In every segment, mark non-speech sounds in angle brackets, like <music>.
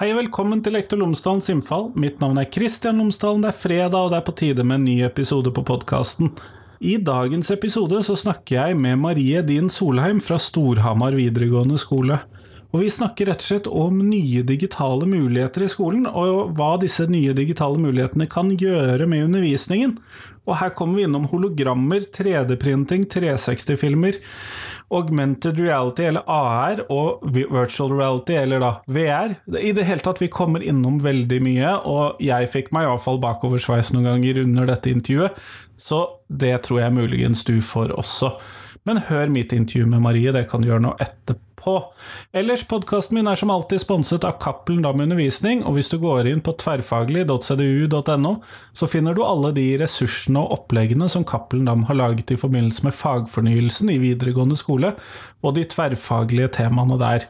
Hei og velkommen til Lektor Lomsdalens innfall. Mitt navn er Kristian Lomsdalen. Det er fredag, og det er på tide med en ny episode på podkasten. I dagens episode så snakker jeg med Marie Din Solheim fra Storhamar videregående skole. Og vi snakker rett og slett om nye digitale muligheter i skolen, og hva disse nye digitale mulighetene kan gjøre med undervisningen. Og her kommer vi innom hologrammer, 3D-printing, 360-filmer, augmented reality, eller AR, og virtual reality, eller da VR. I det hele tatt, vi kommer innom veldig mye, og jeg fikk meg iallfall bakoversveis noen ganger under dette intervjuet, så det tror jeg muligens du får også. Men hör mitt intervju med Marie, det kan du gjøre nå etterpå på. Ellers, podkasten min er som alltid sponset av Cappelen Dam Undervisning, og hvis du går inn på tverrfaglig.cdu.no, så finner du alle de ressursene og oppleggene som Cappelen Dam har laget i forbindelse med fagfornyelsen i videregående skole, og de tverrfaglige temaene der.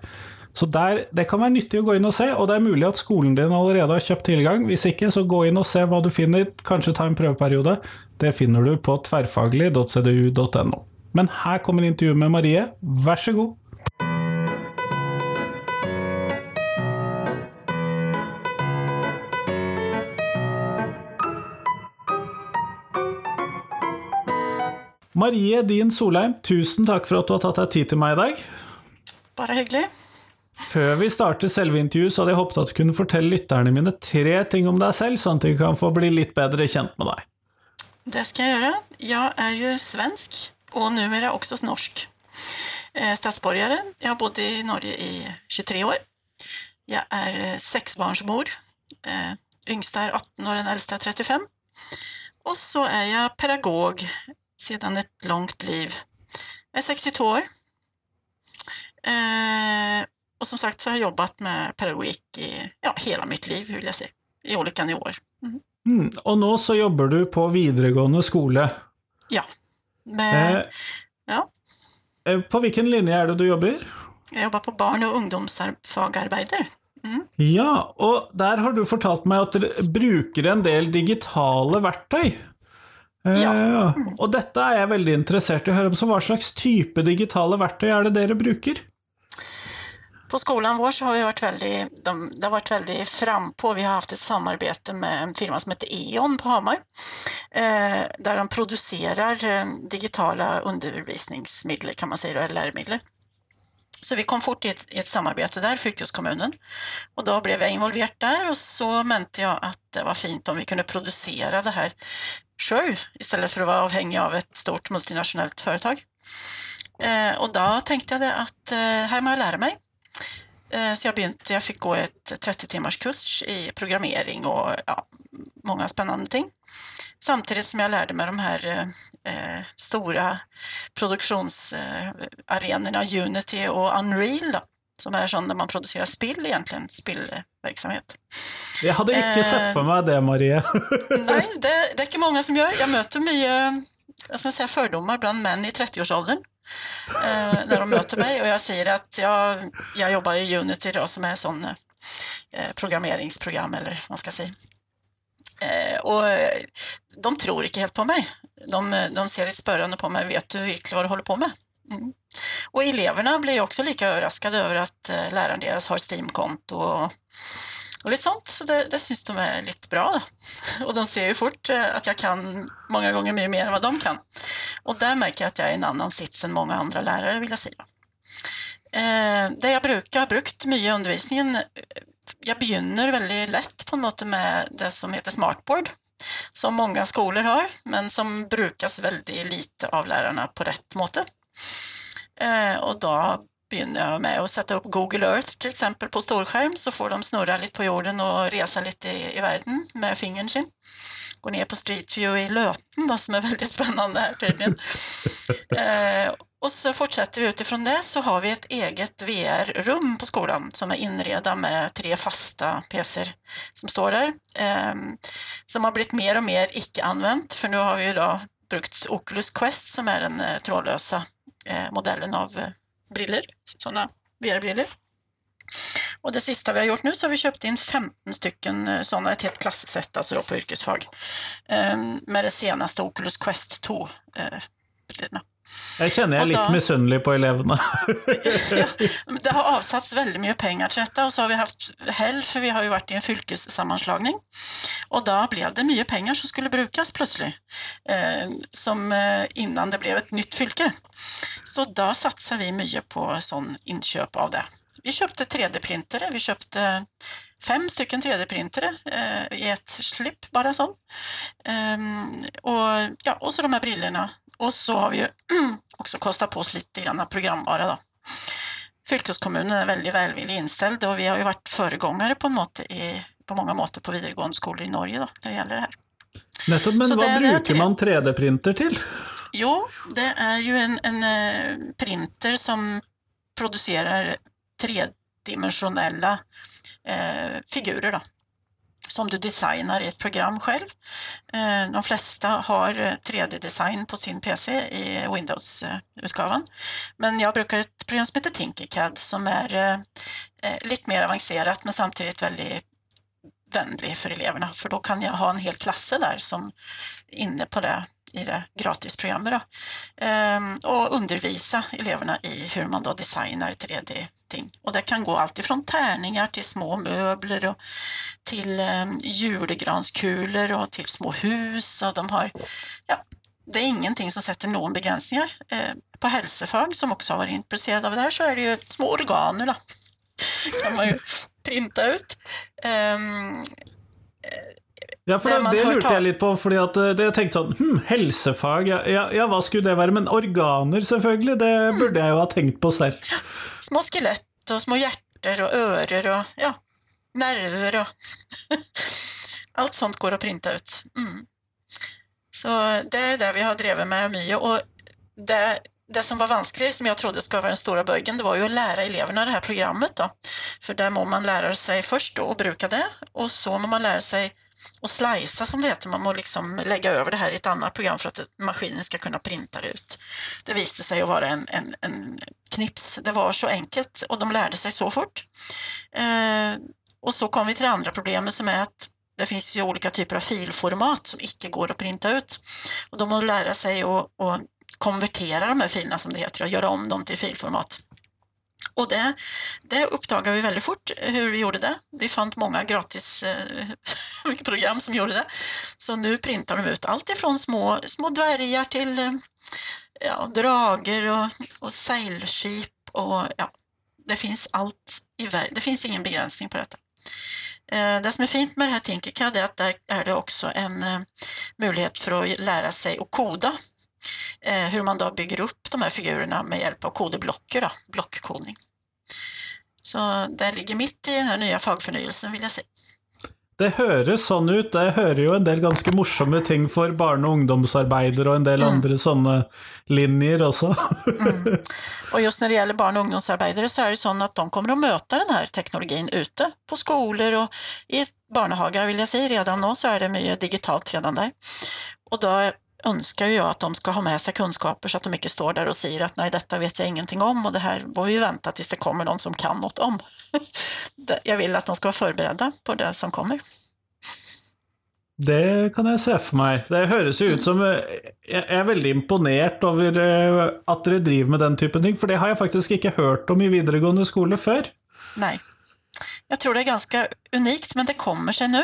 Så der, Det kan være nyttig å gå inn og se, og det er mulig at skolen din allerede har kjøpt tilgang. Hvis ikke, så gå inn og se hva du finner, kanskje ta en prøveperiode. Det finner du på tverrfaglig.cdu.no. Men her kommer intervjuet med Marie, vær så god! Marie Din Solheim, tusen takk for at du har tatt deg tid til meg i dag. Bare hyggelig. Før vi starter selve intervjuet, så hadde jeg håpet at du kunne fortelle lytterne mine tre ting om deg selv, sånn at de kan få bli litt bedre kjent med deg. Det skal jeg gjøre. Jeg er jo svensk, er jeg også norsk eh, statsborger. Jeg har bodd i Norge i 23 år. Jeg er eh, seksbarnsmor. Eh, yngste er 18 og den eldste er 35. Og så er jeg pedagog sedan ett långt liv. Jag är 62 år. Och som sagt så har jag jobbat med pedagogik i ja, hela mitt liv, vill jag säga, i olika nivåer. Mm. Mm, och nu så jobbar du på videregående skole? Ja. Med, eh, ja. Eh, på vilken linje är det du jobbar? Jag jobbar på barn och ungdomsfagarbeider. Mm. Ja, och där har du fortalt mig att du brukar en del digitala verktyg. Ja. ja. Og dette er jeg veldig interessert i å høre om. Så hva slags type digitale verktøy er det dere bruker? På skolan vår så har vi varit väldigt, de, det har varit väldigt frampå. Vi har haft ett samarbete med en firma som heter E.ON på Hamar. Eh, där de producerar eh, digitala undervisningsmedel kan man säga, eller läromedel. Så vi kom fort i ett, i ett samarbete där, Fylkeskommunen. Och då blev jag involverad där och så mente jag att det var fint om vi kunde producera det här själv istället för att vara avhängig av ett stort multinationellt företag. Eh, och då tänkte jag att eh, här må jag lära mig. Eh, så jag, begynte, jag fick gå ett 30 timmars kurs i programmering och ja, många spännande ting. Samtidigt som jag lärde mig de här eh, stora produktionsarenorna Unity och Unreal då, som är sån där man producerar spill egentligen, spillverksamhet. Jag hade inte eh, sett för mig det, Maria. <laughs> nej, det, det är inte många som gör. Jag möter mycket jag ska säga, fördomar bland män i 30-årsåldern eh, när de möter mig och jag säger att jag, jag jobbar i Unity då, som är sån eh, programmeringsprogram eller vad man ska säga. Eh, och de tror inte helt på mig. De, de ser lite spörande på mig. Vet du verkligen vad du håller på med? Mm. Och eleverna blir också lika överraskade över att eh, läraren deras har Steam-konto och, och lite sånt. Så det, det syns de är lite bra. <laughs> Och de ser ju fort eh, att jag kan många gånger mycket mer än vad de kan. Och där märker jag att jag är i en annan sits än många andra lärare vill jag säga. Eh, det jag brukar, har brukt mycket i undervisningen, eh, jag begynner väldigt lätt på något med det som heter smartboard som många skolor har, men som brukas väldigt lite av lärarna på rätt måte. Eh, och då begynner jag med att sätta upp Google Earth till exempel på storskärm så får de snurra lite på jorden och resa lite i, i världen med fingern sin. Gå ner på Street View i Löten då, som är väldigt spännande här tydligen. eh, och så fortsätter vi utifrån det så har vi ett eget VR-rum på skolan som är inreda med tre fasta PCer som står där. Eh, som har blivit mer och mer icke-använt för nu har vi ju då brukt Oculus Quest som är den eh, trådlösa Eh, modellen av eh, briller, sådana VR-briller. Och det sista vi har gjort nu så har vi köpt in 15 stycken eh, sådana, ett helt klasset alltså då på yrkesfag, med det senaste Oculus Quest 2-brillorna. Jag känner jag Och lite missunnelig på eleverna. <laughs> ja, <laughs> det har avsatts väldigt mycket pengar till detta och så har vi haft helg för vi har ju varit i en fylkessammanslagning. Och då blev det mycket pengar som skulle brukas plötsligt, eh, som eh, innan det blev ett nytt fylke. Så då satsar vi mycket på sån inköp av det. Vi köpte 3D-printere, vi köpte fem stycken 3D-printere eh, i ett slipp bara sån. Ehm, och, ja, och så de här brillorna. Och så har vi ju <clears throat> också kostat på oss lite grann programvara då. Fylkeskommunen är väldigt välvilligt inställd och vi har ju varit föregångare på, en måte i, på många måter på videregående skolor i Norge då, när det gäller det här. Nettopp, men Så vad det- det tre- man 3D-printer till? Jo, det är ju en, en eh, printer som producerar tredimensionella eh, figurer då, som du designar i ett program själv. Eh, de flesta har eh, 3D-design på sin PC i Windows-utgåvan. Men jag brukar ett program som heter Tinkercad som är eh, lite mer avancerat men samtidigt väldigt vänlig för eleverna för då kan jag ha en hel klasse där som är inne på det i det gratisprogrammet då. Ehm, och undervisa eleverna i hur man då designar 3D-ting. Och det kan gå allt ifrån tärningar till små möbler och till ehm, julgranskulor och till små hus och de har, ja, det är ingenting som sätter någon begränsningar. Ehm, på hälsofag som också har varit intresserad av det här så är det ju små organer då. <laughs> kan man ju printa ut. Ja, for Det det, lurte jeg litt på, fordi at eh, det tenkte sånn hm, Helsefag, ja, ja, ja, hva skulle det være? Men organer, selvfølgelig, det burde jeg jo ha tenkt på selv. små skelett och små hjärtor och örer och ja, nerver och <laughs> allt sånt går att printa ut. Mm. Så det är det vi har drivit med mycket och det, det som var vanskligt, som jag trodde skulle vara den stora bögen, det var ju att lära eleverna det här programmet då. För där må man lära sig först då att bruka det och så må man lära sig och slicea som det heter, man må liksom lägga över det här i ett annat program för att maskinen ska kunna printa det ut. Det visade sig att vara en, en, en knips. Det var så enkelt och de lärde sig så fort. Eh, och så kom vi till det andra problemet som är att det finns ju olika typer av filformat som icke går att printa ut. Och de måste lära sig att, att konvertera de här filerna som det heter och göra om dem till filformat. Och det, det uppdagade vi väldigt fort hur vi gjorde det. Vi fann många gratis eh, <laughs> program som gjorde det. Så nu printar de ut allt ifrån små, små dvärgar till eh, ja, drager och, och seilskip och ja, det finns allt i världen. Det finns ingen begränsning på detta. Eh, det som är fint med det här Tinkercad är att där är det också en eh, möjlighet för att lära sig att koda. Eh, hur man då bygger upp de här figurerna med hjälp av kodeblocker, då, blockkodning. Så det ligger mitt i den här nya fagförnyelsen vill jag säga. Det høres sånn ut. Jeg hører jo en del ganske morsomme ting for barne- og ungdomsarbeidere og en del andre sånne linjer også. <laughs> Och just när det gäller barn och ungdomsarbetare så är det så att de kommer att möta den här teknologin ute på skolor och i barnehagar vill jag säga redan nu så är det mycket digitalt redan där. Och då önskar jag att de ska ha med sig kunskaper så att de inte står där och säger att nej detta vet jag ingenting om och det här får vi vänta tills det kommer någon som kan något om. <laughs> Jag vill att de ska vara förberedda på det som kommer. Det kan jeg se for meg. Det jo ut som eh, Jeg er veldig imponert over eh, at dere driver med den typen ting, for det har jeg faktisk ikke hørt om i videregående skole før. Nej. Jag tror det är ganska unikt, men det kommer sig nu.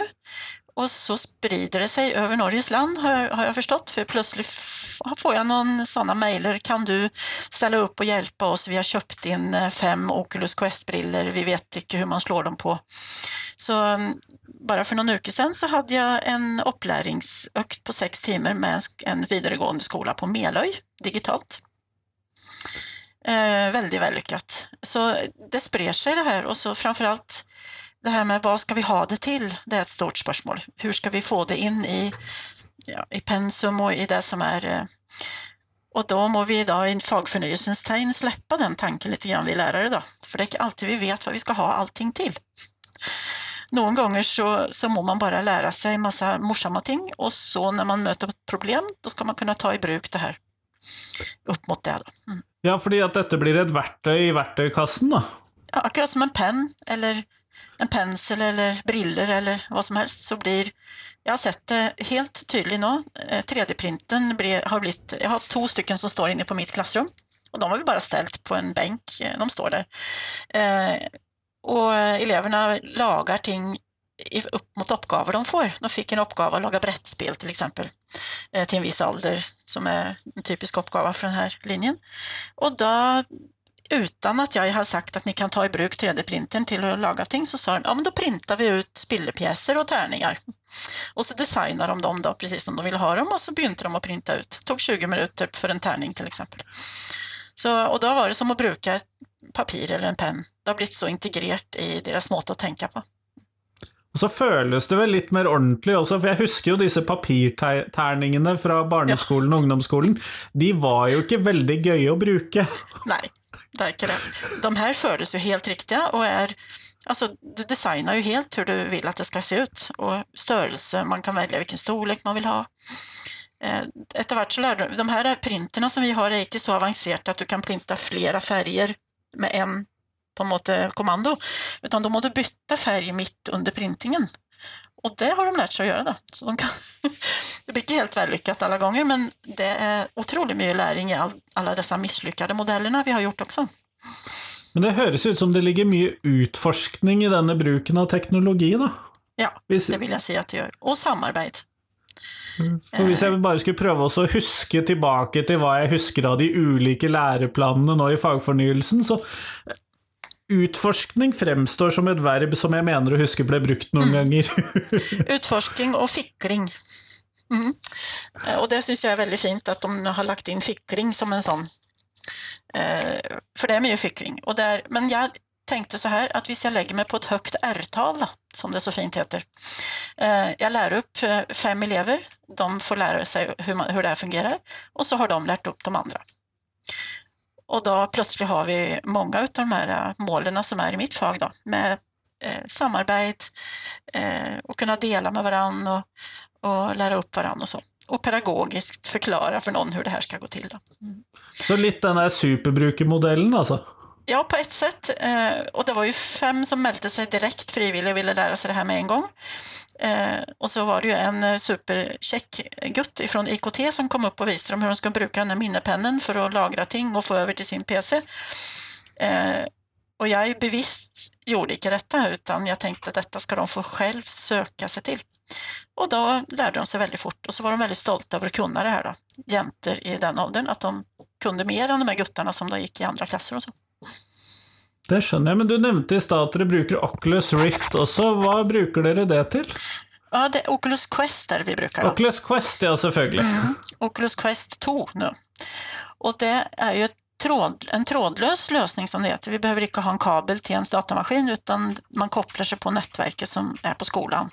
Och så sprider det sig över Norges land har jag, har jag förstått. För plötsligt får jag någon sådana mejler. Kan du ställa upp och hjälpa oss? Vi har köpt in eh, fem Oculus Quest-briller. Vi vet inte hur man slår dem på. Så mm, bara för någon vecka sedan så hade jag en upplärningsökt på sex timmar med en, en vidaregående skola på Melöj digitalt. Eh, väldigt vällyckat. Så det sprer sig det här och så framförallt det här med vad ska vi ha det till? Det är ett stort spörsmål. Hur ska vi få det in i, ja, i pensum och i det som är eh, och då må vi idag i fagförnyelsens tegn släppa den tanken lite grann vi lärare då. För det är inte alltid vi vet vad vi ska ha allting till. Någon gånger så, så må man bara lära sig massa morsamma ting och så när man möter ett problem då ska man kunna ta i bruk det här upp mot det. Då. Mm. Ja, fordi at dette blir et verktøy i verktøykassen, da. Ja, akkurat som en penn eller en pensel eller briller eller vad som helst så blir jag har sett det helt tydligt nu. Eh, 3D-printen har blivit, jag har två stycken som står inne på mitt klassrum och de har vi bara ställt på en bänk, eh, de står där. Eh, och eleverna lagar ting upp mot uppgifter de får. De fick en uppgave att laga brettspel till exempel till en viss ålder som är en typisk uppgave för den här linjen. Och då utan att jag har sagt att ni kan ta i bruk 3D-printern till att laga ting så sa de, ja men då printar vi ut spillepjäser och tärningar. Och så designar de dem då precis som de vill ha dem och så begynte de att printa ut. Det tog 20 minuter för en tärning till exempel. Så, och då var det som att bruka papir eller en penn. Det har blivit så integrerat i deras måte att tänka på. Och så føles det väl lite mer ordentligt också, för jag husker ju dessa papirtärningarna från barneskolen och ungdomsskolan. De var ju inte väldigt göje att bruka. Nej, det det. De här fördes ju helt riktiga och är Alltså, du designar ju helt hur du vill att det ska se ut och störelse, man kan välja vilken storlek man vill ha. Eh, så lärde de här printerna som vi har är inte så avancerade att du kan printa flera färger med en på en eh, måte kommando, utan de måste byta färg mitt under printingen. Och det har de lärt sig att göra då. Så de kan <laughs> det blir inte helt vällyckat alla gånger, men det är otroligt mycket läring i alla dessa misslyckade modellerna vi har gjort också. Men det hörs ut som det ligger mycket utforskning i denna bruken av teknologi då? Ja, det vill jag säga att det gör. Och samarbete. For hvis jeg bare skulle prøve å huske tilbake til hva jeg husker av de ulike læreplanene nå i fagfornyelsen, så Utforskning fremstår som ett verb som jag menar att huske ble brukt noen mm. ganger. <laughs> Utforskning och fickling. Mm. Och det syns jag är väldigt fint att de har lagt in fickling som en sån. Eh, för det är mycket fickling. Och där, men jag tänkte så här att hvis jag lägger mig på ett högt R-tal, som det så fint heter. Eh, jag lär upp eh, fem elever, de får lära sig hur, man, hur det här fungerar och så har de lärt upp de andra. Och då plötsligt har vi många av de här äh, målen som är i mitt fag då, med eh, samarbete eh, och kunna dela med varandra och, och lära upp varandra och så. Och pedagogiskt förklara för någon hur det här ska gå till. Då. Mm. Så lite den här superbrukermodellen alltså? Ja, på ett sätt. Eh, och det var ju fem som mälte sig direkt frivilligt och ville lära sig det här med en gång. Eh, och så var det ju en superkäck supercheck gutt ifrån IKT som kom upp och visade dem hur de ska bruka den här minnepennen för att lagra ting och få över till sin PC. Och jag bevisst gjorde inte detta utan jag tänkte att detta ska de få själv söka sig till. Och då lärde de sig väldigt fort och så var de väldigt stolta över att kunna det här då, jäntor i den åldern, att de kunde mer än de här guttarna som då gick i andra klasser och så. Det skjønner jeg, men du nevnte i stad att ni bruker Oculus Rift också. Vad brukar ni det till? Ja, det är Oculus Quest där vi brukar. Då. Oculus Quest, ja, selvfølgelig. Mm. Oculus Quest 2 nu. Och det är ju tråd, en trådlös lösning som det heter. Vi behöver inte ha en kabel till ens datamaskin utan man kopplar sig på nätverket som är på skolan.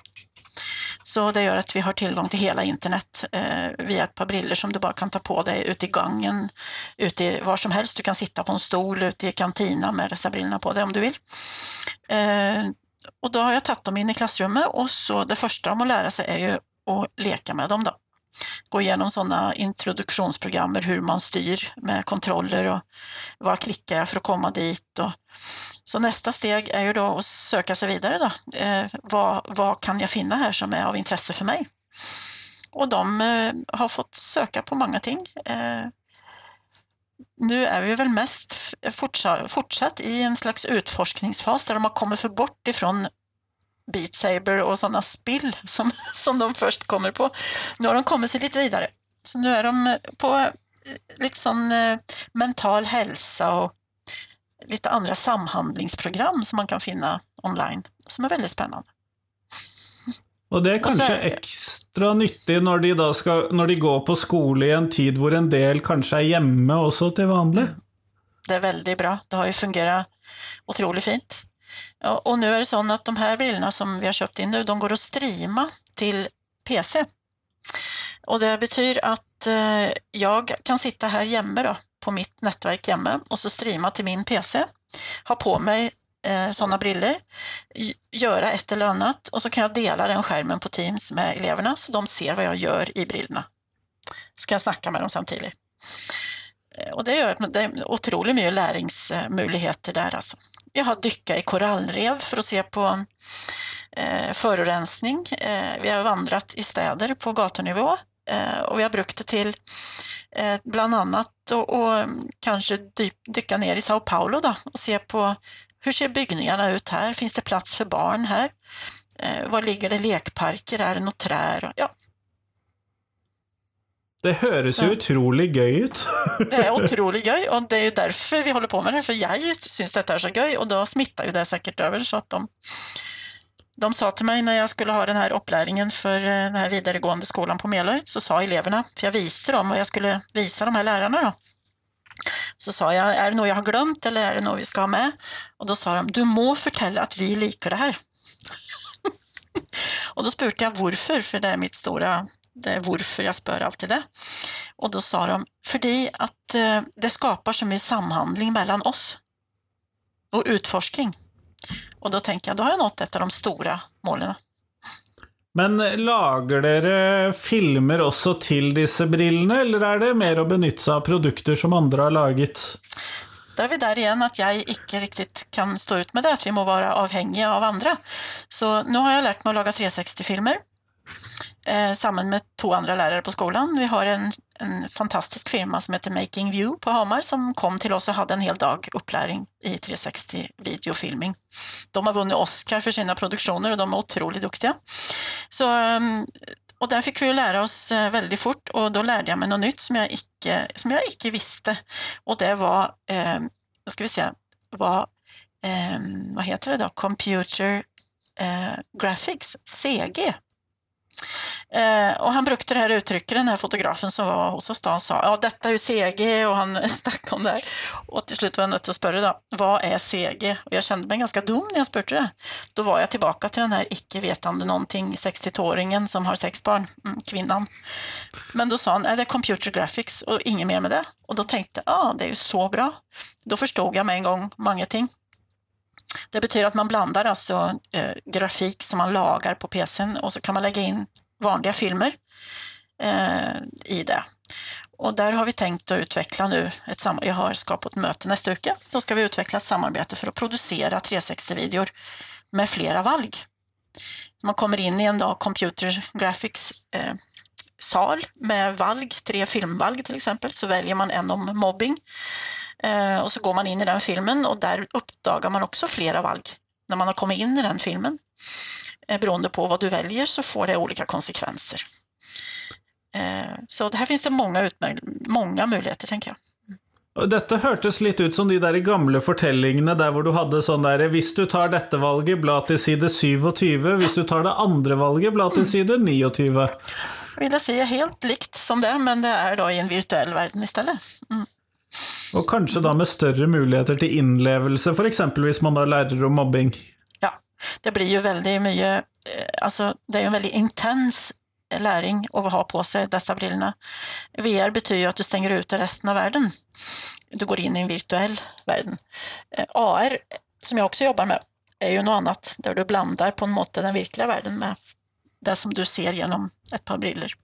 Så det gör att vi har tillgång till hela internet eh, via ett par briller som du bara kan ta på dig ute i gången, ute var som helst. Du kan sitta på en stol ute i kantina med dessa brillorna på dig om du vill. Eh, och då har jag tagit dem in i klassrummet och så det första de att lära sig är ju att leka med dem. Då gå igenom sådana introduktionsprogram, hur man styr med kontroller och var klickar jag för att komma dit. Och, så nästa steg är ju då att söka sig vidare. Då. Eh, vad, vad kan jag finna här som är av intresse för mig? Och de eh, har fått söka på många ting. Eh, nu är vi väl mest fortsatt, fortsatt i en slags utforskningsfas där de har kommit för bort ifrån Beat Saber och sådana spill som, som de först kommer på. Nu har de kommit sig lite vidare. Så nu är de på eh, lite sån eh, mental hälsa och lite andra samhandlingsprogram som man kan finna online som är väldigt spännande. Och det är kanske är extra nyttigt när de, då ska, när de går på skola i en tid där en del kanske är hemma också till vanligt. Mm. Det är väldigt bra. Det har ju fungerat otroligt fint. Och nu är det så att de här brillorna som vi har köpt in nu, de går att streama till PC. Och det betyder att eh, jag kan sitta här hemma då, på mitt nätverk hemma och så streama till min PC, ha på mig eh, sådana briller, göra ett eller annat och så kan jag dela den skärmen på Teams med eleverna så de ser vad jag gör i brillorna. Så kan jag snacka med dem samtidigt. Eh, och det gör att det är otroligt mycket läringsmöjligheter där alltså jag har dykat i korallrev för att se på eh, förorensning. Eh, vi har vandrat i städer på gatunivå eh, och vi har brukt det till eh, bland annat och, och kanske dy, dyka ner i Sao Paulo då, och se på hur ser byggningarna ut här? Finns det plats för barn här? Eh, var ligger det lekparker? Är det något träd? Ja, det høres jo utrolig gøy ut. <laughs> det är otroligt gøy, och det är ju därför vi håller på med det. För jag syns detta är så gøy, och då smittar ju det säkert över. Så att de, de sa till mig när jag skulle ha den här upplärningen för eh, den här vidaregående skolan på Melöj, så sa eleverna, för jag visste dem vad jag skulle visa de här lärarna då. Så sa jag, är det något jag har glömt eller är det något vi ska ha med? Och då sa de, du må fortälla att vi liker det här. <laughs> och då spurte jag varför, för det är mitt stora varför jag spör alltid det. Och då sa de, för att eh, det skapar så mycket samhandling mellan oss och utforskning. Och då tänker jag, då har jag nått ett av de stora målen. Men lager dere filmer också till dessa brillorna eller är det mer att benytta sig av produkter som andra har laget? Då är vi där igen att jag inte riktigt kan stå ut med det, att vi må vara avhängiga av andra. Så nu har jag lärt mig att laga 360-filmer eh, Eh, samman med två andra lärare på skolan. Vi har en, en fantastisk firma som heter Making View på Hamar som kom till oss och hade en hel dag upplärning i 360 videofilming. De har vunnit Oscar för sina produktioner och de är otroligt duktiga. Så, ehm, och där fick vi lära oss eh, väldigt fort och då lärde jag mig något nytt som jag icke, som jag icke visste. Och det var, eh, vad ska vi säga, var, eh, vad heter det då, Computer eh, Graphics, CG. Eh, och han brukade det här uttrycket, den här fotografen som var hos oss då, han sa ja detta är ju CG och han <laughs> snackade om det här. Och till slut var jag nöjd att spöra då, vad är CG? Och jag kände mig ganska dum när jag spurte det. Då var jag tillbaka till den här icke vetande någonting 62-åringen som har sex barn, mm, kvinnan. Men då sa han, är det computer graphics och inget mer med det. Och då tänkte jag, ja det är ju så bra. Då förstod jag med en gång många ting. Det betyder att man blandar alltså eh, grafik som man lagar på PCn och så kan man lägga in vanliga filmer eh, i det. Och där har vi tänkt att utveckla nu ett sam- Jag har skapat möte nästa vecka. Då ska vi utveckla ett samarbete för att producera 360-videor med flera valg. Man kommer in i en dag computer graphics eh, sal med valg, tre filmvalg till exempel, så väljer man en om mobbing eh, och så går man in i den filmen och där uppdagar man också flera valg när man har kommit in i den filmen. Eh, beroende på vad du väljer så får det olika konsekvenser. Eh, så det här finns det många, många möjligheter, tänker jag. Dette hørtes litt ut som de der gamle fortellingene der hvor du hadde sånn där, Hvis du tar dette valget, bla til side 27. Hvis du tar det andre valget, bla til side 29. Vill jag säga helt likt som det, men det är då i en virtuell värld istället. Mm. Och kanske då med större möjligheter till inlevelse, för exempelvis man har lärare om mobbing. Ja, det blir ju väldigt mycket, eh, alltså det är en väldigt intens läring att ha på sig dessa brillorna. VR betyder ju att du stänger ute resten av världen. Du går in i en virtuell värld. Eh, AR, som jag också jobbar med, är ju något annat där du blandar på en måte den verkliga världen med det som du ser genom ett par briller.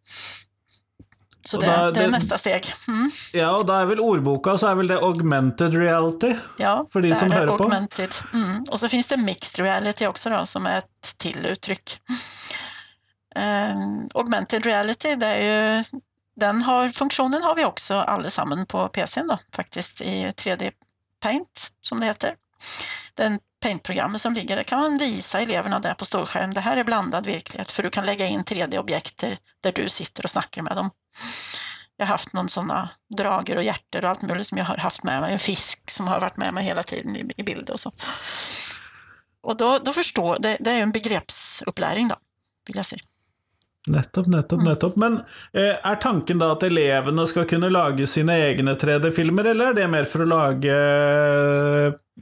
Så det, da, det, är nästa steg. Mm. Ja, och då är väl ordboka så är väl det augmented reality? Ja, för de det som är hör augmented. på. Mm. Och så finns det mixed reality också då, som är ett till uttryck. Uh, augmented reality, det är ju, den har, funktionen har vi också allesammans på PCn då, faktiskt i 3D Paint som det heter. Den Paint-programmet som ligger där kan man visa eleverna där på storskärm. Det här är blandad verklighet för du kan lägga in 3D-objekt där du sitter och snackar med dem. Jag har haft någon sådana drager och hjärter och allt möjligt som jag har haft med mig. En fisk som har varit med mig hela tiden i, i bild och så. Och då, då förstår, det, det är en begreppsupplärning då, vill jag säga. Nettopp, nettopp, mm. nettopp. Men eh, er tanken da at elevene skal kunne lage sine egne 3D-filmer, eller er det mer for å lage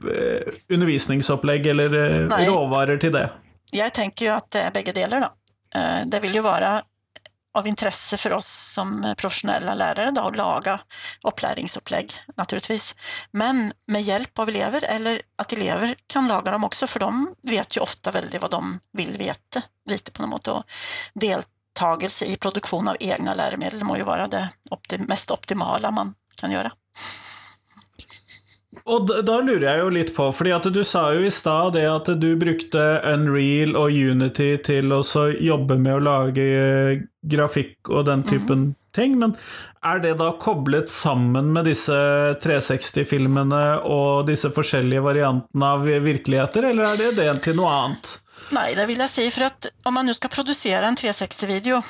eh, undervisningsopplegg eller eh, råvarer till det? Jag tänker ju att det är bägge delar. Då. Eh, det vill ju vara av intresse för oss som professionella lärare då, att laga upplärningsupplägg naturligtvis. Men med hjälp av elever eller att elever kan laga dem också för de vet ju ofta väldigt vad de vill veta lite på något sätt. Och deltagelse i produktion av egna läromedel må ju vara det mest optimala man kan göra. Og da, lurer jeg jo litt på, fordi at du sa jo i stad det at du brukte Unreal og Unity til å jobbe med å lage eh, grafikk og den typen ting, men er det da koblet sammen med disse 360-filmene og disse forskjellige variantene av virkeligheter, eller er det det til noe annet? Nej, det vill jag säga för att om man nu ska producera en 360-video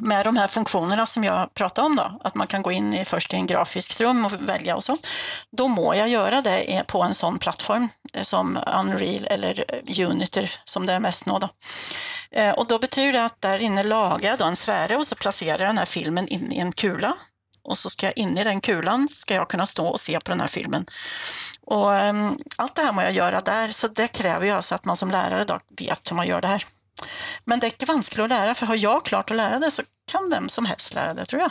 med de här funktionerna som jag pratade om då, att man kan gå in i, först i en grafisk rum och välja och så, då må jag göra det på en sån plattform eh, som Unreal eller eh, Unity som det är mest nå då. Eh, och då betyder det att där inne lagar jag då en sfäre och så placerar jag den här filmen in i en kula och så ska jag in i den kulan ska jag kunna stå och se på den här filmen. Och um, allt det här må jag göra där, så det kräver ju alltså att man som lärare då vet hur man gör det här. Men det är inte vanskligt att lära, för har jag klart att lära det så kan vem som helst lära det, tror jag.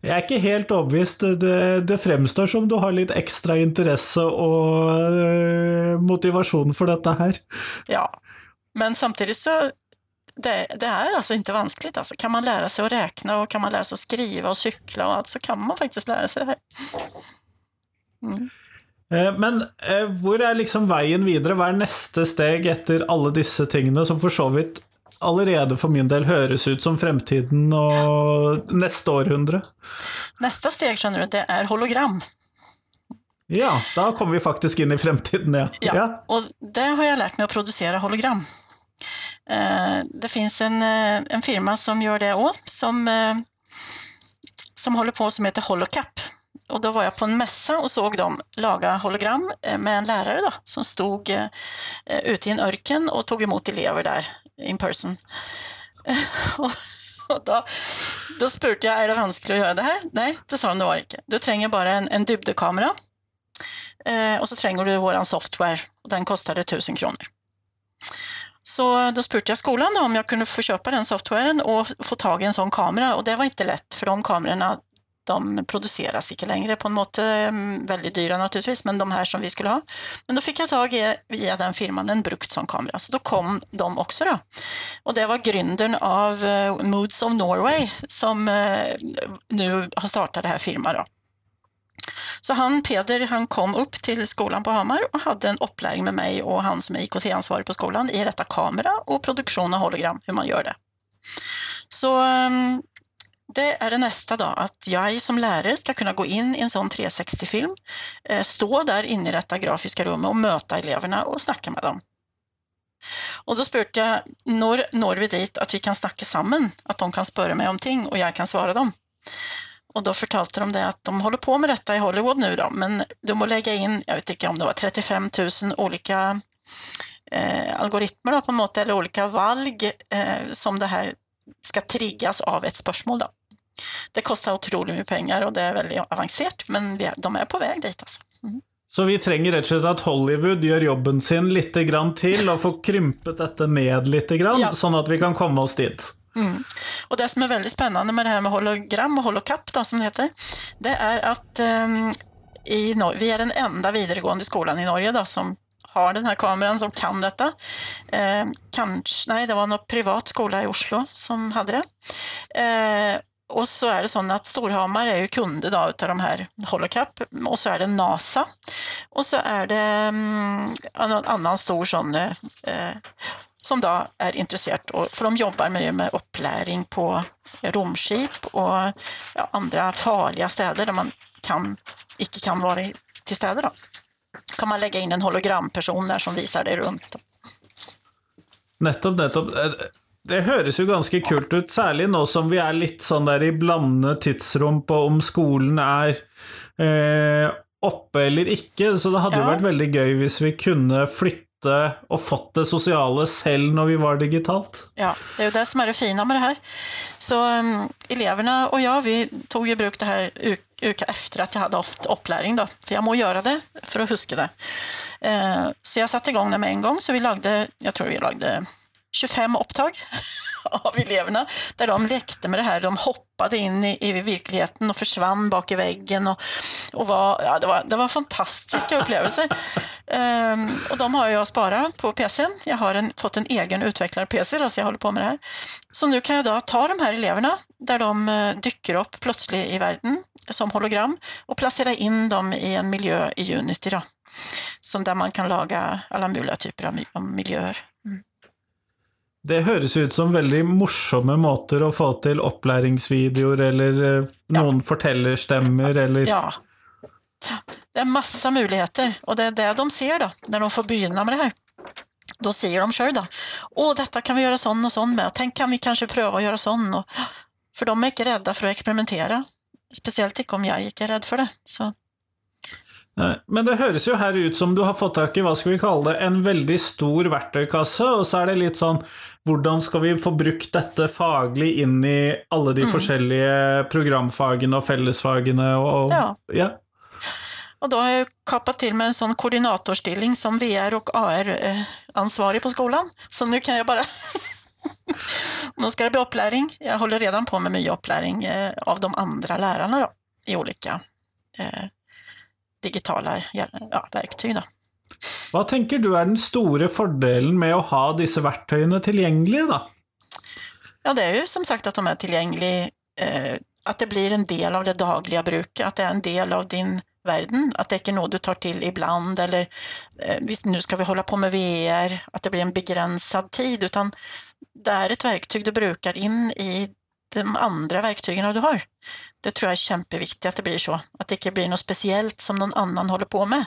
Jeg er ikke helt overbevist. Det, det, fremstår som du har litt ekstra interesse og øh, motivasjon for dette her. Ja, men samtidigt så det, det, är alltså inte vanskligt. Alltså. Kan man lära sig att räkna och kan man lära sig att skriva och cykla och allt så kan man faktiskt lära sig det här. Mm. Eh, men eh, hvor er liksom veien videre? Hva er neste steg etter alle disse tingene, som for så vidt allerede for min del høres ut som fremtiden og neste århundre? Neste steg, skjønner du, det er hologram. Ja, da kommer vi faktisk inn i fremtiden, ja. ja. ja. Og det har jeg lært meg å produsere hologram. Eh, det finns en, eh, en firma som gör det också, som, som håller på som heter Holocap. Och då var jag på en mässa och såg dem laga hologram eh, med en lärare då, som stod eh, ute i en örken och tog emot elever där in person. <laughs> och då, då spurte jag, är det vanskligt att göra det här? Nej, det sa de det var inte. Du tränger bara en, en dybdekamera eh, och så tränger du våran software och den kostade 1000 kronor. Så då spurte jag skolan om jag kunde få köpa den softwaren och få tag i en sån kamera och det var inte lätt för de kamerorna de produceras inte längre på en måte eh, väldigt dyra naturligtvis, men de här som vi skulle ha. Men då fick jag tag i via den firman en brukt sån kamera, så då kom de också då. Och det var grunden av eh, Moods of Norway som eh, nu har startat det här firman då. Så han, Peder, han kom upp till skolan på Hamar och hade en upplärning med mig och han som är IKT-ansvarig på skolan i rätta kamera och produktion av hologram, hur man gör det. Så ehm, det är det nästa då, att jag som lärare ska kunna gå in i en sån 360-film, eh, stå där inne i detta grafiska rummet och möta eleverna och snacka med dem. Och då spurte jag, når, når vi dit att vi kan snacka samman, att de kan spöra mig om ting och jag kan svara dem? Och då förtalte de det att de håller på med detta i Hollywood nu då, men de må lägga in, jag vet inte om det var 35 000 olika eh, algoritmer då, på något eller olika valg eh, som det här ska triggas av ett spörsmål. Då. Det kostar otroligt mycket pengar och det är väldigt avancerat, men vi, de är på väg dit alltså. Mm. Så vi trenger rett og slett at Hollywood gjør jobben sin litt grann til, og får krympet dette ned litt, grann, ja. sånn at vi kan komme oss dit? Mm. Och det som är väldigt spännande med det här med hologram och holocap då, som det heter, det är att um, i Nor vi är den enda videregående skolan i Norge då, som har den här kameran, som kan detta. Eh, kanske, nej, det var någon privat skola i Oslo som hade det. Eh, och så är det så att Storhamar är ju kunder då utav de här Holocap och så är det NASA och så är det mm, en annan stor sån eh, som då är intresserad, för de jobbar med, med uppläring på romskip och ja, andra farliga städer där man kan, icke kan vara till städer. Då. kan man lägga in en hologramperson där som visar det runt. Nettopp, nettopp. Det høres jo ganske kult ut, særlig nå som vi er litt sånn der i blandede tidsrom på om skolen er eh, oppe eller ikke, så det hadde jo vært veldig gøy hvis vi kunne flytte och fått det sociala själv när vi var digitalt. Ja, det är ju det som är det fina med det här. Så um, eleverna och jag, vi tog ju bruk det här uka efter att jag hade haft uppläring då, för jag må göra det för att huska det. Uh, så jag satte igång det med en gång, så vi lagde, jag tror vi lagde 25 upptag <laughs> av eleverna där de lekte med det här. De hoppade in i, i verkligheten och försvann bak i väggen och, och var, ja, det, var, det var fantastiska upplevelser. Um, <laughs> och de har jag sparat på PCn. Jag har en, fått en egen utvecklar-PC så jag håller på med det här. Så nu kan jag då ta de här eleverna där de uh, dyker upp plötsligt i världen som hologram och placera in dem i en miljö i Unity då, som där man kan laga alla möjliga typer av miljöer. Det høres ut som veldig morsomme måter å få til opplæringsvideoer eller eh, noen ja. fortellerstemmer eller Ja. Det är massa möjligheter och det är det de ser då, när de får börja med det här. Då säger de själva, åh detta kan vi göra sån och sån med, tänk kan vi kanske pröva att göra sån. Och, för de är inte rädda för att experimentera. Speciellt inte om jag gick är rädd för det. Så. Men det høres jo her ut som du har fått tak i hva skal vi kalle det, en veldig stor verktøykasse, og så er det litt sånn hvordan skal vi få brukt dette faglig inn i alle de mm. forskjellige programfagene og fellesfagene og ja. ja. Och då har jag kapat till med en sån koordinatorstilling som VR och AR-ansvarig eh, på skolan. Så nu kan jag bara <laughs> Nu ska det bli uppläring. Jag håller redan på med mycket uppläring eh, av de andra lärarna då, i olika eh, digitala ja, verktyg. Då. Vad tänker du är den stora fördelen med att ha dessa verktygen tillgängliga? Då? Ja, det är ju som sagt att de är tillgängliga, eh, att det blir en del av det dagliga bruket, att det är en del av din världen, att det inte är något du tar till ibland eller eh, visst, nu ska vi hålla på med VR, att det blir en begränsad tid, utan det är ett verktyg du brukar in i de andra verktygen du har. Det tror jag är jätteviktigt att det blir så, att det inte blir något speciellt som någon annan håller på med.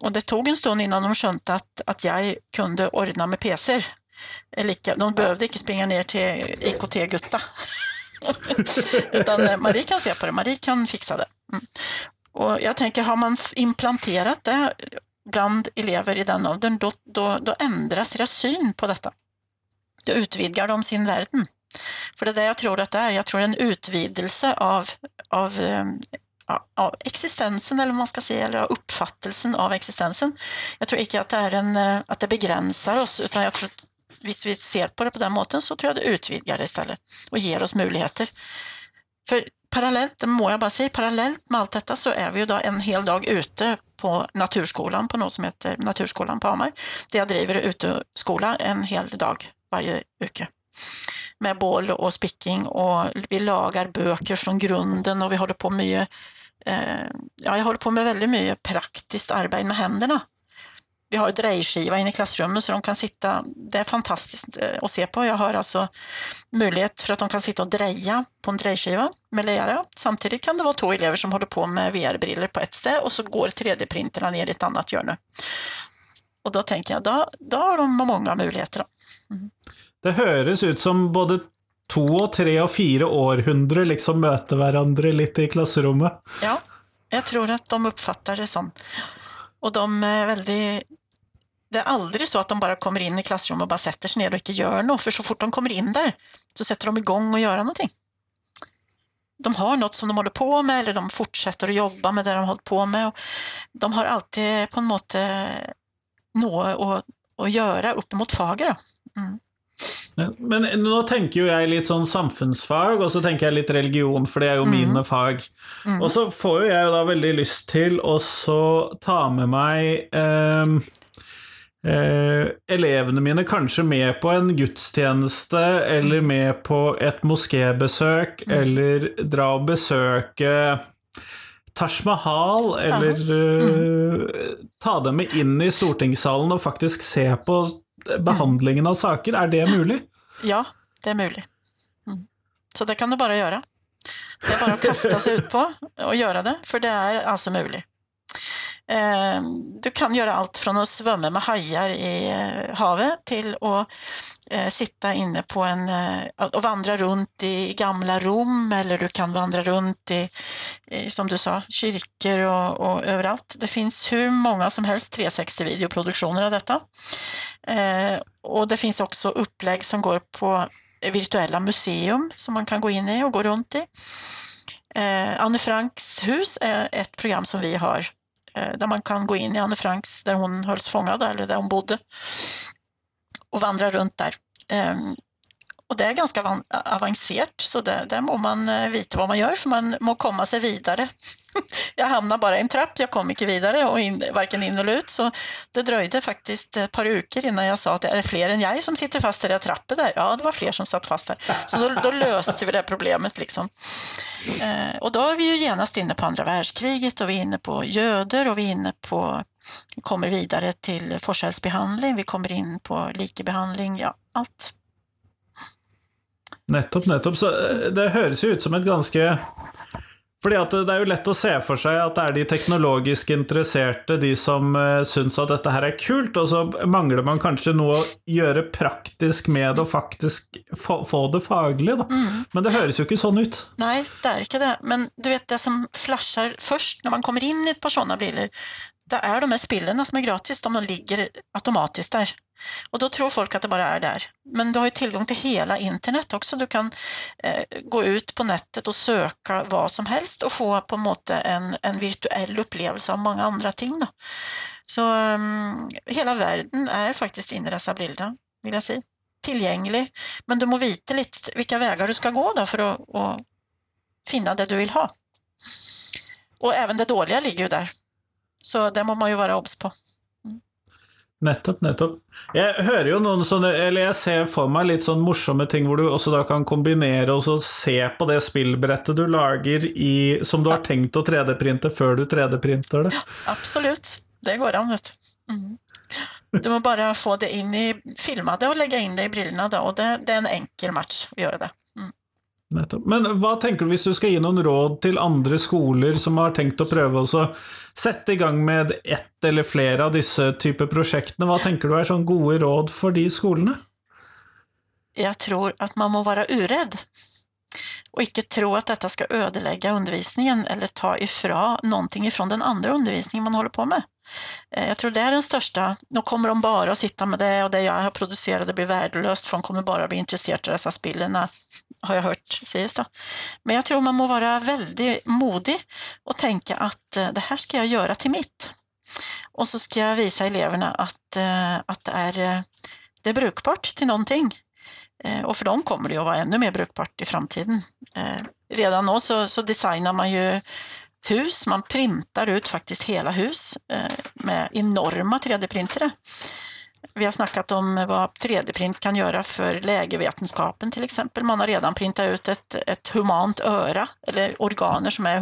Och det tog en stund innan de skönte att, att jag kunde ordna med PC. De behövde inte springa ner till IKT-Gutta. <laughs> Utan eh, Marie kan se på det, Marie kan fixa det. Mm. Och jag tänker, har man implanterat det bland elever i den åldern, då, då, då ändras deras syn på detta. Då utvidgar de sin världen. För det är det jag tror att det är. Jag tror en utvidelse av, av, ehm, av existensen, eller vad man ska säga, eller av uppfattelsen av existensen. Jag tror inte att det, är en, eh, att det begränsar oss, utan jag tror att vi ser på det på den måten så tror jag det utvidgar det istället och ger oss möjligheter. För parallellt, det må jag bara säga, parallellt med allt detta så är vi ju då en hel dag ute på Naturskolan på något som heter Naturskolan på Hamar, där jag driver uteskola en hel dag varje vecka med bål och spicking och vi lagar böcker från grunden och vi håller på mycket, eh, ja, jag håller på med väldigt mycket praktiskt arbete med händerna. Vi har drejskiva inne i klassrummet så de kan sitta, det är fantastiskt eh, att se på. Jag har alltså möjlighet för att de kan sitta och dreja på en drejskiva med lera. Samtidigt kan det vara två elever som håller på med VR-briller på ett ställe och så går 3D-printerna ner i ett annat hörne. Och då tänker jag, då, då har de många möjligheter. Mm. Det høres ut som både to og tre og fire århundre liksom møter hverandre litt i klasserommet. Ja, jag tror att de uppfattar det eh, så. Och de är väldigt det är aldrig så att de bara kommer in i klassrummet och bara sätter sig ner och inte gör något, för så fort de kommer in där så sätter de igång och göra någonting. De har något som de håller på med eller de fortsätter att jobba med det de hållit på med. De har alltid på något måte något att, att göra uppemot faget. Mm. Men nå tenker jo jeg litt sånn samfunnsfag, og så tenker jeg litt religion, for det er jo mm. mine fag. Mm. Og så får jo jeg da veldig lyst til å så ta med meg eh, eh, elevene mine kanskje med på en gudstjeneste, eller mm. med på et moskébesøk, mm. eller dra og besøke Taj Mahal, eller uh, ta dem med inn i stortingssalen og faktisk se på behandlingen av saker. Är det möjligt? Ja, det är möjligt. Mm. Så det kan du bara göra. Det är bara att kasta sig ut på och göra det, för det är alltså möjligt. Ehm, du kan göra allt från att svömma med hajar i eh, havet till att eh, sitta inne på en eh, och vandra runt i gamla Rom eller du kan vandra runt i, som du sa, kyrkor och, och överallt. Det finns hur många som helst 360 videoproduktioner av detta. Ehm, och det finns också upplägg som går på virtuella museum som man kan gå in i och gå runt i. Ehm, Anne Franks hus är ett program som vi har Eh, där man kan gå in i Anne Franks, där hon hölls fångad eller där hon bodde och vandra runt där. Ehm, och det är ganska avancerat, så där, där må man eh, veta vad man gör, för man må komma sig vidare. <laughs> jag hamnade bara i en trapp, jag kom inte vidare, och in, varken in eller ut, så det dröjde faktiskt ett par veckor innan jag sa att det är fler än jag som sitter fast i den trappen där. Ja, det var fler som satt fast där. Så då, då löste vi det problemet. Liksom. Eh, och då är vi ju genast inne på andra världskriget och vi är inne på göder och vi är inne på vi kommer vidare till forskjellsbehandling, vi kommer in på likebehandling, ja, allt. Nettopp, nettopp. Så eh, det høres jo ut som et ganske fordi at Det er jo lett å se for seg at det er de teknologisk interesserte, de som uh, syns at dette her er kult, og så mangler man kanskje noe å gjøre praktisk med det og faktisk få, få det faglig. Da. Mm. Men det høres jo ikke sånn ut. Nei, det er ikke det. Men du vet det som flasher først når man kommer inn i et par sånne briller, det är de här spillerna som är gratis, de ligger automatiskt där. Och då tror folk att det bara är där. Men du har ju tillgång till hela internet också. Du kan eh, gå ut på nätet och söka vad som helst och få på något en, en virtuell upplevelse av många andra ting. Då. Så um, hela världen är faktiskt inne i dessa bilder, vill jag säga. Tillgänglig, men du må veta lite vilka vägar du ska gå då för att, att finna det du vill ha. Och även det dåliga ligger ju där. Så det må man ju vara obs på. Mm. Nettopp, nettopp. Jeg hører jo noen sånne, eller jeg ser for meg litt sånn morsomme ting hvor du også da kan kombinere og så se på det spillbrettet du lager i, som du har tenkt å 3D-printe før du 3D-printer det. Ja, absolutt. Det går an, vet du. Mm. Du må bare få det inn i filma det og legge inn det i brillene, da, og det, det er en enkel match å gjøre det. Men vad tänker du hvis du skal gi noen råd till andra skolor som har tänkt å prøve å sette i gang med ett eller flera av disse typer av projekt? Vad tänker du är sånn gode råd för de skolorna? Jag tror att man må vara uredd och inte tro att detta ska ödelägga undervisningen eller ta ifrån någonting ifrån den andra undervisningen man håller på med. Eh, jag tror det är den största. Nu kommer de bara att sitta med det och det jag har producerat det blir värdelöst för de kommer bara bli intresserade av dessa spillerna, har jag hört sägas då. Men jag tror man må vara väldigt modig och tänka att eh, det här ska jag göra till mitt. Och så ska jag visa eleverna att, eh, att det, är, eh, det är brukbart till någonting. Och för dem kommer det att vara ännu mer brukbart i framtiden. Redan nu så, så designar man ju hus, man printar ut faktiskt hela hus med enorma 3D-printare. Vi har snackat om vad 3D-print kan göra för lägevetenskapen till exempel. Man har redan printat ut ett, ett humant öra eller organer som, är,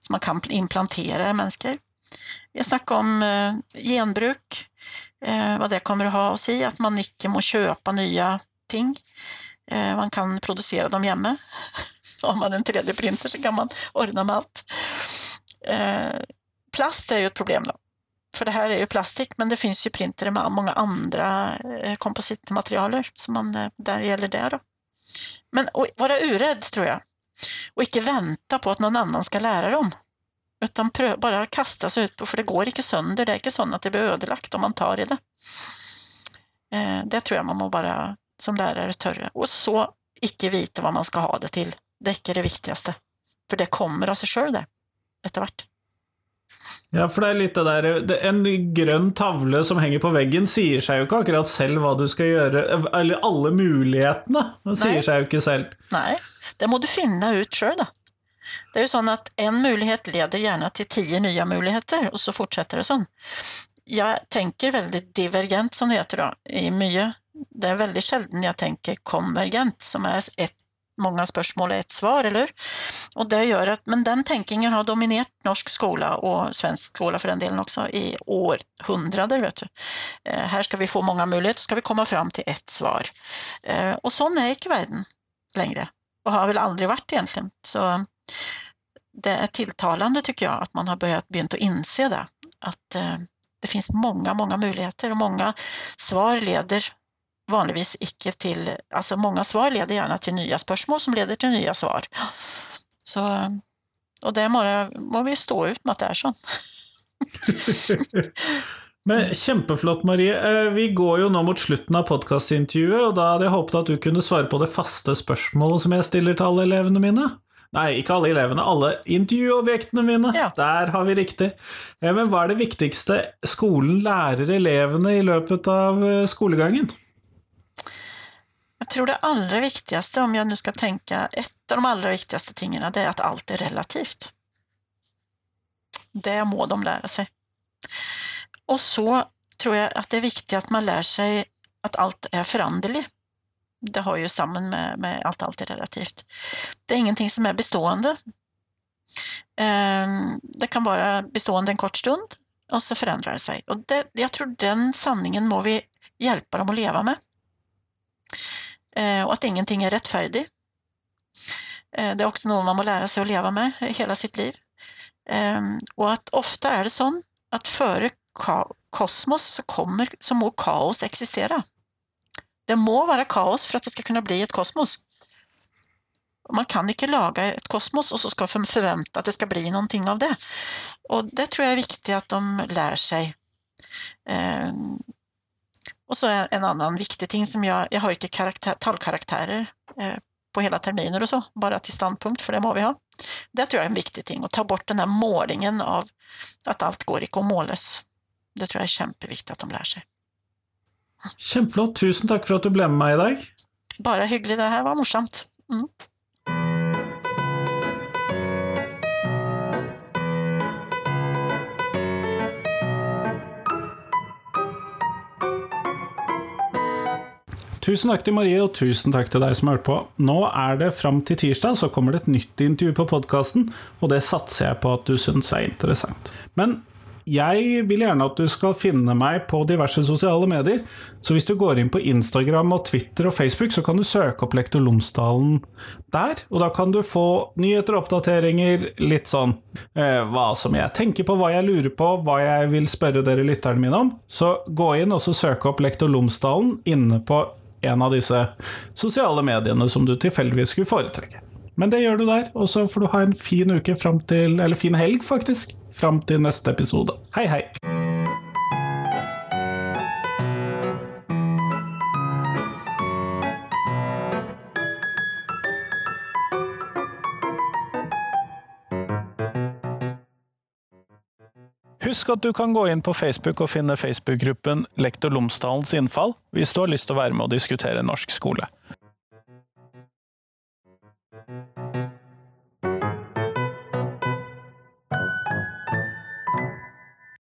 som man kan implantera i människor. Vi har snackat om eh, genbruk, eh, vad det kommer att ha att säga, att man inte må köpa nya ting. Eh, man kan producera dem hemma. <laughs> Har man en 3D-printer så kan man ordna med allt. Eh, plast är ju ett problem då. För det här är ju plastik men det finns ju printer med många andra eh, kompositmaterialer som man, eh, där gäller det då. Men vara urädd tror jag. Och inte vänta på att någon annan ska lära dem. Utan bara kasta sig ut på, för det går inte sönder. Det är inte så att det blir ödelagt om man tar i det. Eh, det tror jag man må bara som lärare törre och så icke veta vad man ska ha det till. Det är det viktigaste. För det kommer av sig själv det, efterhvert. Ja, for det er litt det der En grønn tavle som henger på veggen, sier seg jo ikke akkurat selv hva du skal gjøre. Eller alle mulighetene sier seg jo ikke selv. Nej, det må du finne ut sjøl, da. Det är ju så att en möjlighet leder gärna till tio nya möjligheter och så fortsätter det så. Jag tänker väldigt divergent som det heter då, i mycket det är väldigt sällan jag tänker konvergent som är ett många spörsmål är ett svar, eller hur? Och det gör att, men den tänkningen har dominerat norsk skola och svensk skola för den delen också i århundraden. Vet du. Eh, här ska vi få många möjligheter, ska vi komma fram till ett svar. Eh, och sån är inte världen längre och har väl aldrig varit egentligen. Så det är tilltalande tycker jag att man har börjat begynt att inse det. Att eh, det finns många, många möjligheter och många svar leder vanligtvis icke till, alltså många svar leder gärna till nya spörsmål som leder till nya svar. Så, och det må, må vi stå ut med att det är så. <laughs> Men Kjempeflott, Marie. Eh, vi går jo nå mot slutten av podkastintervjuet, og da hadde jeg håpet at du kunne svare på det faste spørsmålet som jeg stiller til alle elevene mine. Nei, ikke alle elevene, alle intervjuobjektene mine. Ja. Der har vi riktig. Eh, men hva er det viktigste skolen lærer elevene i løpet av eh, skolegangen? Jag tror det allra viktigaste, om jag nu ska tänka, ett av de allra viktigaste tingen, det är att allt är relativt. Det må de lära sig. Och så tror jag att det är viktigt att man lär sig att allt är föränderligt. Det har ju samman med, med att allt är relativt. Det är ingenting som är bestående. Ehm, det kan vara bestående en kort stund och så förändrar det sig. Och det, jag tror den sanningen må vi hjälpa dem att leva med. Eh, och att ingenting är rättfärdigt. Eh, det är också något man må lära sig att leva med hela sitt liv. Eh, och att ofta är det så att före kosmos så, kommer, så må kaos existera. Det må vara kaos för att det ska kunna bli ett kosmos. Man kan inte laga ett kosmos och så ska förvänta att det ska bli någonting av det. Och det tror jag är viktigt att de lär sig. Och så en annan viktig ting som jag, jag har inte karaktär, talkaraktärer eh, på hela terminer och så, bara till standpunkt, för det må vi ha. Det tror jag är en viktig ting, att ta bort den här målningen av att allt går i måles. Det tror jag är kämpeviktigt att de lär sig. Kjempeflott. Tusen tack för att du blev med mig idag. Bara hyggligt. Det här var morsomt. Mm. Tusen takk til Marie, og tusen takk til deg som har på. Nå er det fram til tirsdag, så kommer det et nytt intervju på podkasten, og det satser jeg på at du syns er interessant. Men jeg vil gjerne at du skal finne meg på diverse sosiale medier. Så hvis du går inn på Instagram og Twitter og Facebook, så kan du søke opp Lektor Lomsdalen der. Og da kan du få nyheter og oppdateringer, litt sånn eh, hva som jeg tenker på, hva jeg lurer på, hva jeg vil spørre dere lytterne mine om. Så gå inn og så søk opp Lektor Lomsdalen inne på en av disse sosiale mediene som du tilfeldigvis skulle foretrekke. Men det gjør du der, og så får du ha en fin uke fram til Eller fin helg, faktisk fram til neste episode. Hei, hei! Husk at du kan gå inn på Facebook og finne Facebook-gruppen Lektor Lomsdalens innfall hvis du har lyst til å være med och diskutere norsk skole.